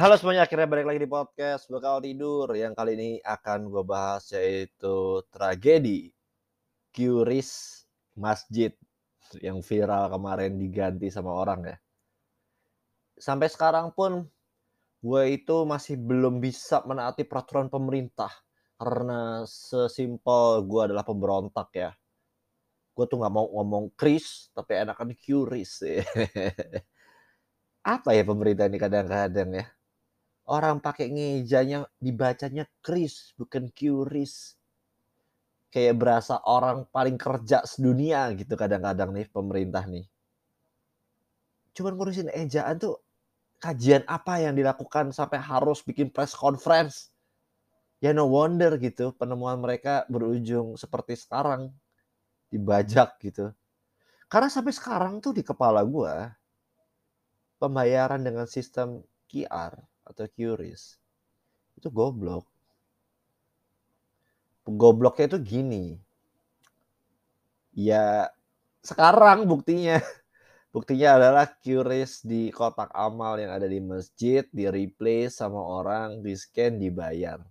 Halo semuanya, akhirnya balik lagi di podcast Bakal Tidur yang kali ini akan gue bahas yaitu tragedi Curis Masjid yang viral kemarin diganti sama orang ya. Sampai sekarang pun gue itu masih belum bisa menaati peraturan pemerintah karena sesimpel gue adalah pemberontak ya. Gue tuh nggak mau ngomong Chris tapi enakan Curis. Apa ya pemerintah ini kadang-kadang ya? Orang pakai ngejanya dibacanya Chris bukan Curis. Kayak berasa orang paling kerja sedunia gitu kadang-kadang nih pemerintah nih. Cuman ngurusin ejaan tuh kajian apa yang dilakukan sampai harus bikin press conference. Ya no wonder gitu penemuan mereka berujung seperti sekarang dibajak gitu. Karena sampai sekarang tuh di kepala gua pembayaran dengan sistem QR atau QRIS itu goblok. Gobloknya itu gini. Ya sekarang buktinya. Buktinya adalah QRIS di kotak amal yang ada di masjid di replace sama orang, di scan, dibayar.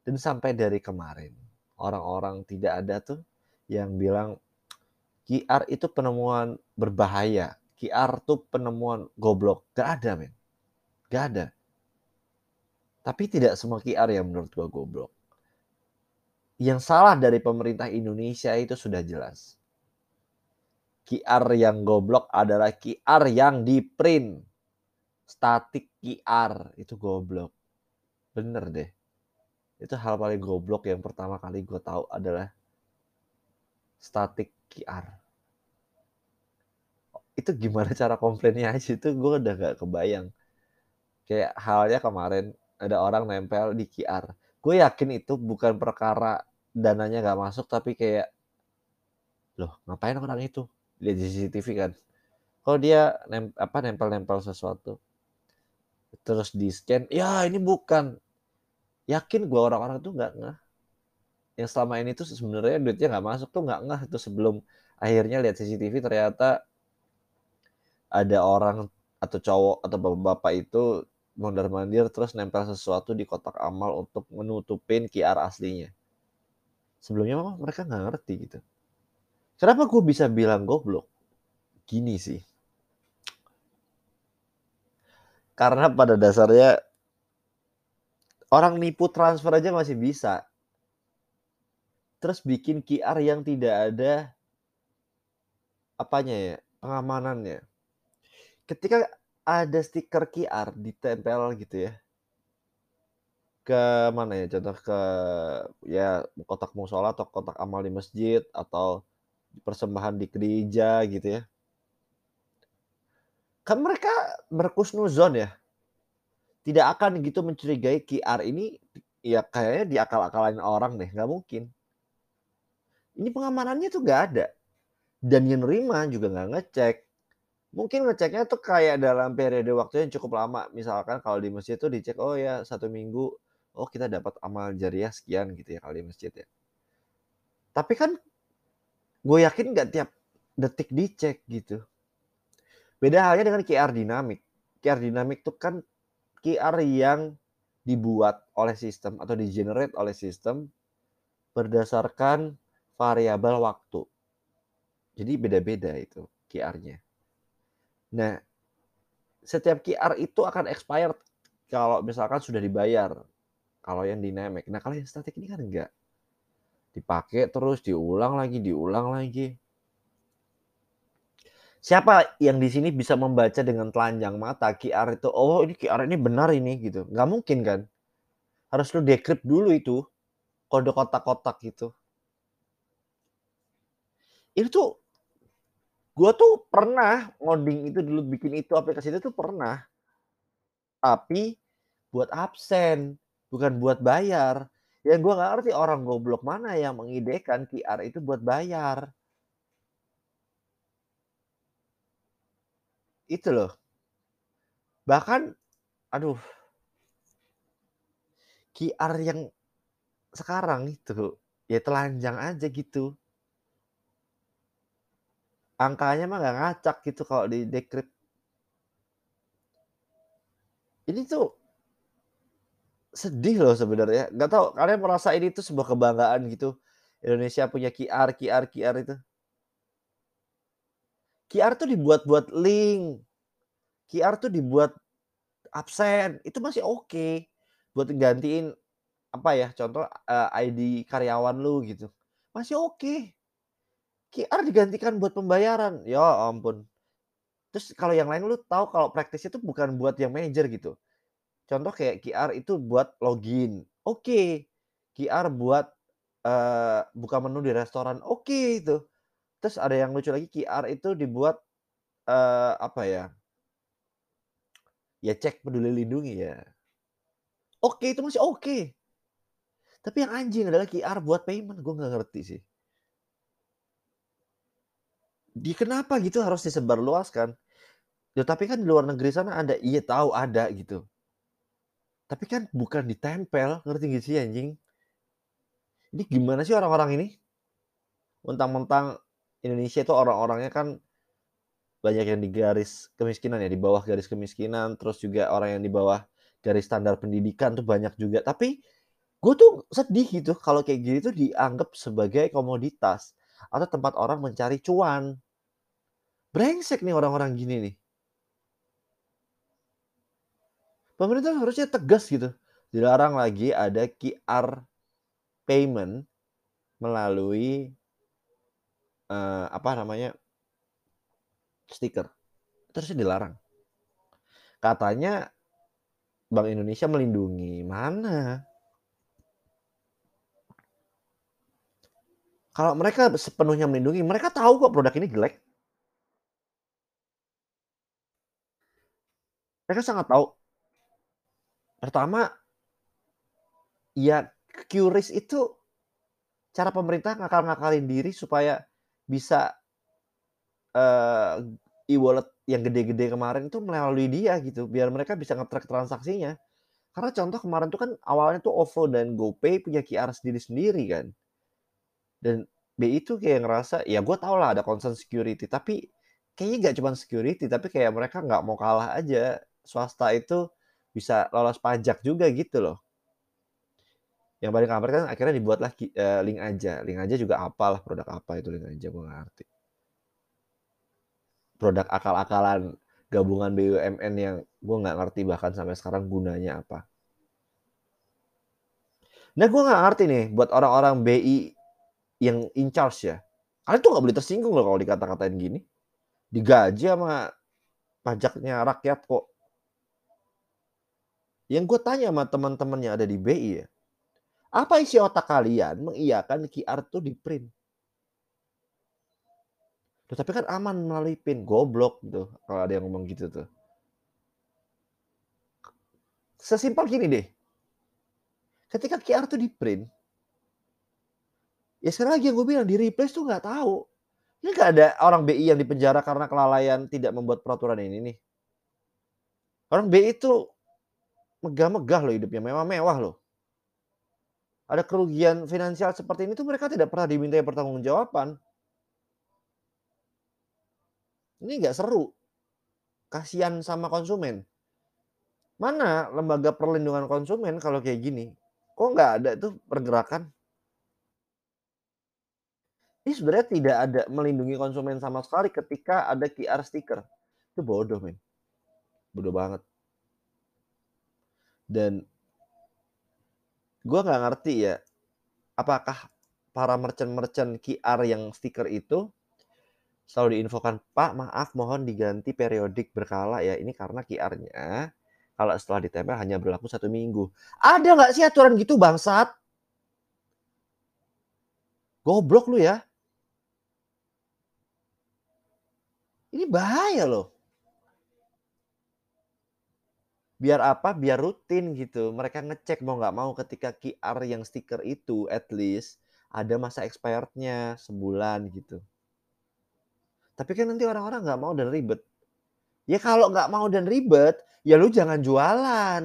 Dan sampai dari kemarin orang-orang tidak ada tuh yang bilang QR itu penemuan berbahaya. QR tuh penemuan goblok. Gak ada men. Gak ada. Tapi tidak semua QR yang menurut gua goblok. Yang salah dari pemerintah Indonesia itu sudah jelas. QR yang goblok adalah QR yang di print. Statik QR itu goblok. Bener deh. Itu hal paling goblok yang pertama kali gue tahu adalah statik QR. Itu gimana cara komplainnya aja itu gue udah gak kebayang. Kayak halnya kemarin ada orang nempel di QR. Gue yakin itu bukan perkara dananya gak masuk tapi kayak loh ngapain orang itu? Lihat di CCTV kan. Kalau dia nem, apa nempel-nempel sesuatu. Terus di scan ya ini bukan. Yakin gue orang-orang tuh nggak ngeh. Yang selama ini tuh sebenarnya duitnya nggak masuk tuh nggak ngeh itu sebelum akhirnya lihat CCTV ternyata ada orang atau cowok atau bapak-bapak itu mondar mandir terus nempel sesuatu di kotak amal untuk menutupin QR aslinya sebelumnya mereka nggak ngerti gitu Kenapa gue bisa bilang goblok? Gini sih. Karena pada dasarnya orang nipu transfer aja masih bisa. Terus bikin QR yang tidak ada apanya ya, pengamanannya. Ketika ada stiker QR ditempel gitu ya. Ke mana ya? Contoh ke ya kotak musola atau kotak amal di masjid atau persembahan di gereja gitu ya. Kan mereka berkusnuzon ya. Tidak akan gitu mencurigai QR ini ya kayaknya diakal-akalin orang deh, nggak mungkin. Ini pengamanannya tuh nggak ada. Dan yang nerima juga nggak ngecek. Mungkin ngeceknya tuh kayak dalam periode waktu yang cukup lama. Misalkan kalau di masjid tuh dicek, oh ya satu minggu, oh kita dapat amal jariah sekian gitu ya kalau di masjid ya. Tapi kan gue yakin nggak tiap detik dicek gitu. Beda halnya dengan QR dinamik. QR dinamik itu kan QR yang dibuat oleh sistem atau di-generate oleh sistem berdasarkan variabel waktu. Jadi beda-beda itu QR-nya. Nah, setiap QR itu akan expired kalau misalkan sudah dibayar. Kalau yang dynamic. Nah, kalau yang statik ini kan enggak. Dipakai terus diulang lagi diulang lagi. Siapa yang di sini bisa membaca dengan telanjang mata QR itu? Oh ini QR ini benar ini gitu. Nggak mungkin kan? Harus lu decrypt dulu itu kode kotak-kotak gitu itu gue tuh pernah ngoding itu dulu bikin itu aplikasi itu tuh pernah tapi buat absen bukan buat bayar Ya gue nggak ngerti orang goblok mana yang mengidekan QR itu buat bayar. Itu loh. Bahkan, aduh. QR yang sekarang itu, ya telanjang aja gitu. Angkanya mah nggak ngacak gitu kalau di decrypt. Ini tuh sedih loh sebenarnya. Nggak tahu kalian merasa ini tuh sebuah kebanggaan gitu, Indonesia punya QR QR QR itu? QR tuh dibuat buat link, QR tuh dibuat absen, itu masih oke, buat nggantiin, apa ya, contoh, eee, ID karyawan lu gitu, masih oke. QR digantikan buat pembayaran, ya ampun. Terus kalau yang lain lu tahu kalau praktisnya itu bukan buat yang manajer gitu. Contoh kayak QR itu buat login, oke. QR buat, eee, buka menu di restoran, oke itu. Terus ada yang lucu lagi QR itu dibuat, eee, apa ya ya cek peduli lindungi ya. Oke, itu masih oke. Tapi yang anjing adalah QR buat payment, gue nggak ngerti sih. Di kenapa gitu harus disebarluaskan? Ya tapi kan di luar negeri sana ada, iya tahu ada gitu. Tapi kan bukan ditempel, ngerti nggak sih anjing? Ini gimana sih orang-orang ini? Mentang-mentang Indonesia itu orang-orangnya kan banyak yang di garis kemiskinan ya, di bawah garis kemiskinan, terus juga orang yang di bawah garis standar pendidikan tuh banyak juga. Tapi gue tuh sedih gitu kalau kayak gini tuh dianggap sebagai komoditas atau tempat orang mencari cuan. Brengsek nih orang-orang gini nih. Pemerintah harusnya tegas gitu, dilarang lagi ada QR payment melalui, eee, apa namanya stiker, itu harusnya dilarang. Katanya Bank Indonesia melindungi, mana? Kalau mereka sepenuhnya melindungi, mereka tahu kok produk ini jelek. Mereka sangat tahu. Pertama ya QRIS itu cara pemerintah ngakal-ngakalin diri supaya bisa, eee, e-wallet yang gede-gede kemarin itu melalui dia gitu, biar mereka bisa nge-track transaksinya. Karena contoh kemarin tuh kan awalnya tuh OVO dan GoPay punya QR sendiri-sendiri kan. Dan BI tuh kayak ngerasa, ya gue tahu lah ada concern security, tapi kayaknya nggak cuman security, tapi kayak mereka nggak mau kalah aja. Swasta itu bisa lolos pajak juga gitu loh. Yang paling kampret kan akhirnya dibuatlah eee, Link Aja. Link Aja juga apalah produk apa itu Link Aja, gue nggak ngerti. Produk akal-akalan gabungan BUMN yang gue nggak ngerti bahkan sampai sekarang gunanya apa. Nah, gue nggak ngerti nih buat orang-orang BI yang in charge ya, kalian tuh nggak boleh tersinggung loh kalau dikata-katain gini. Digaji sama pajaknya rakyat kok. Yang gue tanya sama teman-teman yang ada di BI ya, apa isi otak kalian mengiyakan QR tuh di-print? Loh, tapi kan aman melalui PIN, goblok tuh kalau ada yang ngomong gitu tuh. Sesimpel gini deh. Ketika QR tuh di-print ya sekali lagi yang gue bilang, di-replace tuh nggak tahu. Ini nggak ada orang BI yang dipenjara karena kelalaian tidak membuat peraturan ini nih. Orang BI itu megah-megah loh hidupnya, mewah-mewah loh. Ada kerugian finansial seperti ini tuh mereka tidak pernah dimintai pertanggungjawaban. Ini nggak seru. Kasihan sama konsumen. Mana lembaga perlindungan konsumen kalau kayak gini? Kok nggak ada tuh pergerakan? Ini sebenarnya tidak ada melindungi konsumen sama sekali ketika ada QR stiker. Itu bodoh men. Bodoh banget. Dan gue nggak ngerti ya, apakah para merchant-merchant QR yang stiker itu selalu diinfokan, "Pak, maaf mohon diganti periodik berkala ya, ini karena QR-nya kalau setelah ditempel hanya berlaku satu minggu." Ada nggak sih aturan gitu bangsat? Goblok lu ya. Ini bahaya loh. Biar apa? Biar rutin gitu. Mereka ngecek mau nggak mau ketika QR yang stiker itu at least ada masa expired-nya sebulan gitu. Tapi kan nanti orang-orang nggak mau dan ribet. Ya kalau nggak mau dan ribet, ya lu jangan jualan.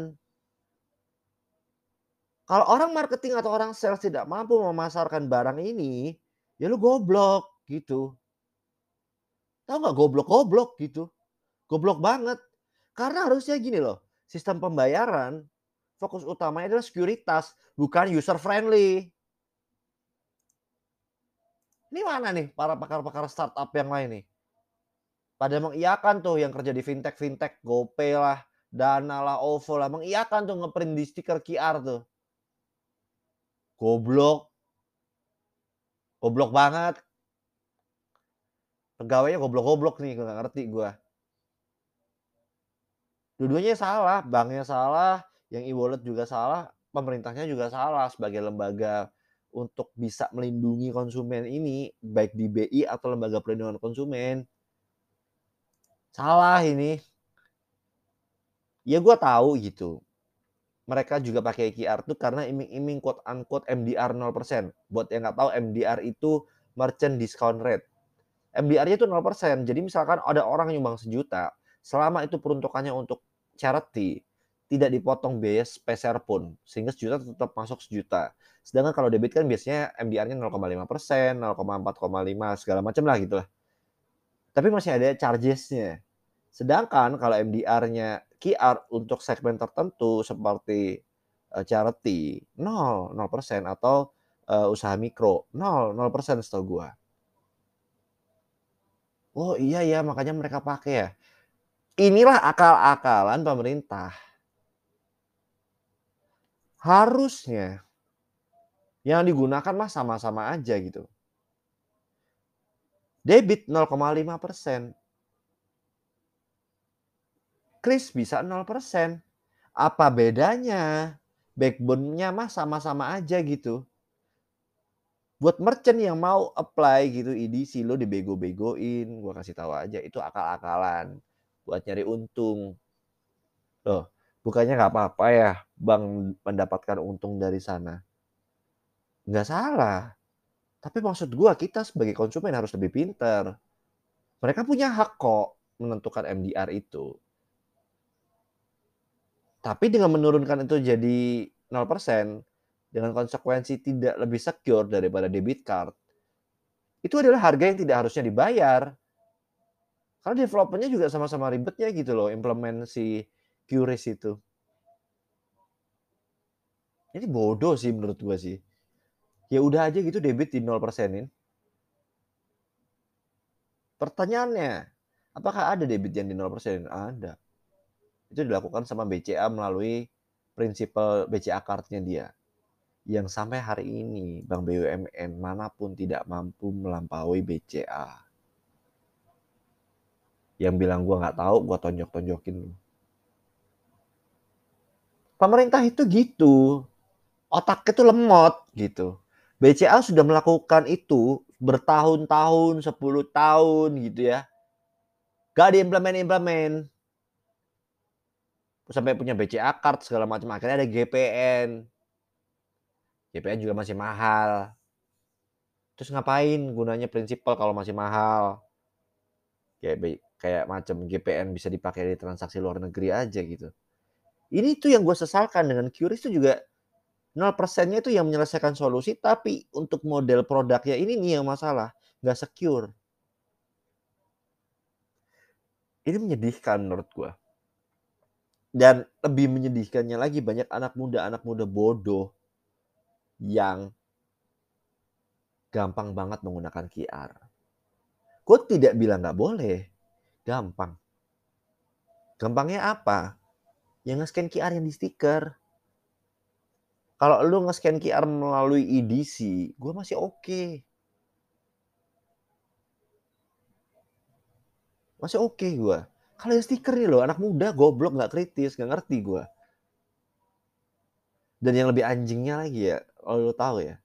Kalau orang marketing atau orang sales tidak mampu memasarkan barang ini, ya lu goblok gitu. Tahu nggak goblok-goblok gitu. Goblok banget. Karena harusnya gini loh, sistem pembayaran, fokus utamanya adalah sekuritas, bukan user friendly. Ini mana nih para pakar-pakar startup yang lain nih? Pada mengiyakan tuh yang kerja di fintech-fintech, GoPay lah, Dana lah, OVO lah, mengiyakan tuh ngeprint di stiker QR tuh. Goblok. Goblok banget. Pegawainya goblok-goblok nih, gak ngerti gue. Dua-duanya salah, banknya salah, yang e-wallet juga salah, pemerintahnya juga salah sebagai lembaga untuk bisa melindungi konsumen ini, baik di BI atau lembaga perlindungan konsumen. Salah ini. Ya gue tahu gitu. Mereka juga pakai QR tuh karena iming-iming quote unquote MDR 0%. Buat yang nggak tahu MDR itu merchant discount rate. MDR-nya itu 0%. Jadi misalkan ada orang nyumbang sejuta, selama itu peruntukannya untuk charity, tidak dipotong biaya speser pun sehingga sejuta tetap masuk sejuta. Sedangkan kalau debit kan biasanya MDR-nya 0,5 persen, 0,4,5 segala macam lah gitu lah. Tapi masih ada charges-nya. Sedangkan kalau MDR-nya QR untuk segmen tertentu seperti uh, charity 0, 0 persen atau uh, usaha mikro 0, 0 persen setahu gua. Oh iya ya makanya mereka pakai ya. Inilah akal-akalan pemerintah Harusnya yang digunakan mah sama-sama aja gitu. Debit 0,5%. Kris bisa 0%. Apa bedanya? Backbone-nya mah sama-sama aja gitu. Buat merchant yang mau apply gitu EDC lo dibego-begoin, gua kasih tahu aja itu akal-akalan buat nyari untung. Loh, Bukannya nggak apa-apa ya bank mendapatkan untung dari sana. Nggak salah. Tapi maksud gua kita sebagai konsumen harus lebih pinter. Mereka punya hak kok menentukan MDR itu. Tapi dengan menurunkan itu jadi 0%, dengan konsekuensi tidak lebih secure daripada debit card, itu adalah harga yang tidak harusnya dibayar. Karena developernya juga sama-sama ribetnya gitu loh, implement si QRIS itu. Ini bodoh sih menurut gua sih. Ya udah aja gitu debit di 0%-in. Pertanyaannya, apakah ada debit yang di 0%? Ada. Itu dilakukan sama BCA melalui prinsipal BCA card-nya dia. Yang sampai hari ini Bank BUMN mana pun tidak mampu melampaui BCA. Yang bilang gua nggak tahu, gua tonjok-tonjokin lu. Pemerintah itu gitu. Otak itu lemot gitu. BCA sudah melakukan itu bertahun-tahun, 10 tahun gitu ya. Gak diimplemen-implemen. Sampai punya BCA card segala macam. Akhirnya ada GPN. GPN juga masih mahal. Terus ngapain gunanya prinsipal kalau masih mahal? Kayak macam GPN bisa dipakai di transaksi luar negeri aja gitu. Ini tuh yang gue sesalkan dengan QRIS itu juga 0 persennya itu yang menyelesaikan solusi, tapi untuk model produknya ini nih yang masalah, nggak secure. Ini menyedihkan menurut gue. Dan lebih menyedihkannya lagi banyak anak muda anak muda bodoh yang gampang banget menggunakan QR. Gue tidak bilang nggak boleh, gampang. Gampangnya apa? yang nge-scan QR yang di stiker. Kalau lu nge-scan QR melalui EDC, gue masih oke. Okay. Masih oke okay gue. Kalau yang stiker nih loh, anak muda goblok nggak kritis, nggak ngerti gue. Dan yang lebih anjingnya lagi ya, kalau lu tahu ya.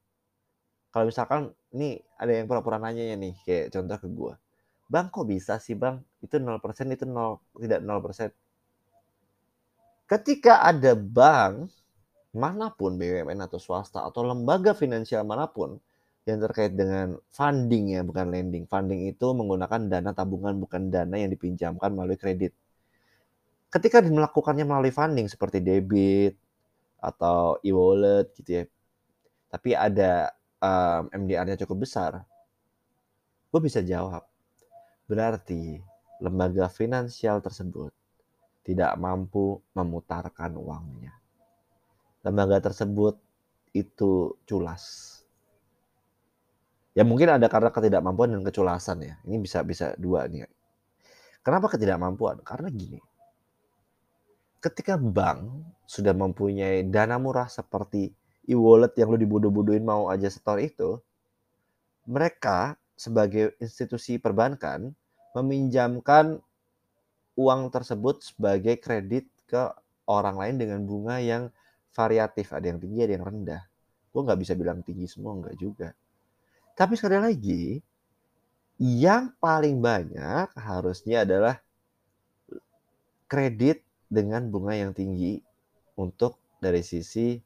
Kalau misalkan nih ada yang pura-pura nanya ya nih, kayak contoh ke gue. Bang kok bisa sih bang? Itu 0% itu 0, tidak 0% ketika ada bank mana pun BUMN atau swasta atau lembaga finansial mana pun yang terkait dengan funding ya bukan lending. Funding itu menggunakan dana tabungan bukan dana yang dipinjamkan melalui kredit. Ketika melakukannya melalui funding seperti debit atau e-wallet gitu ya. Tapi ada um, MDR-nya cukup besar. Gue bisa jawab. Berarti lembaga finansial tersebut tidak mampu memutarkan uangnya. Lembaga tersebut itu culas. Ya mungkin ada karena ketidakmampuan dan keculasan ya. Ini bisa bisa dua nih. Kenapa ketidakmampuan? Karena gini. Ketika bank sudah mempunyai dana murah seperti e-wallet yang lu dibodoh-bodohin mau aja setor itu, mereka sebagai institusi perbankan meminjamkan uang tersebut sebagai kredit ke orang lain dengan bunga yang variatif, ada yang tinggi, ada yang rendah. Gue nggak bisa bilang tinggi semua, nggak juga. Tapi sekali lagi, yang paling banyak harusnya adalah kredit dengan bunga yang tinggi untuk dari sisi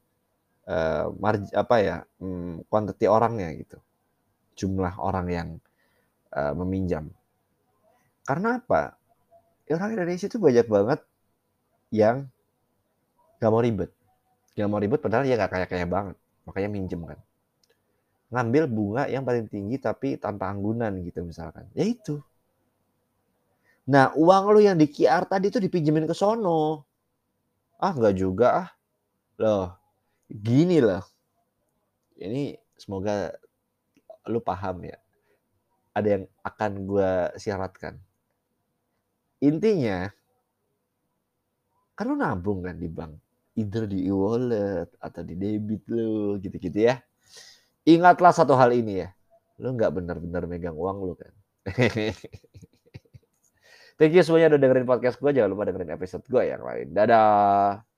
uh, marg apa ya hmm, quantity orangnya gitu jumlah orang yang uh, meminjam karena apa orang Indonesia itu banyak banget yang gak mau ribet gak mau ribet padahal ya gak kaya kaya banget makanya minjem kan ngambil bunga yang paling tinggi tapi tanpa anggunan gitu misalkan. Ya itu. Nah, uang lu yang di QR tadi itu dipinjemin ke sono. Ah, enggak juga ah. Loh, gini loh. Ini semoga lu paham ya. Ada yang akan gue syaratkan. Intinya, kan lu nabung kan di bank. Either di e-wallet atau di debit lu gitu-gitu ya Ingatlah satu hal ini ya. Lu nggak benar-benar megang uang lu kan. Thank you semuanya udah dengerin podcast gue. Jangan lupa dengerin episode gue yang lain. Dadah.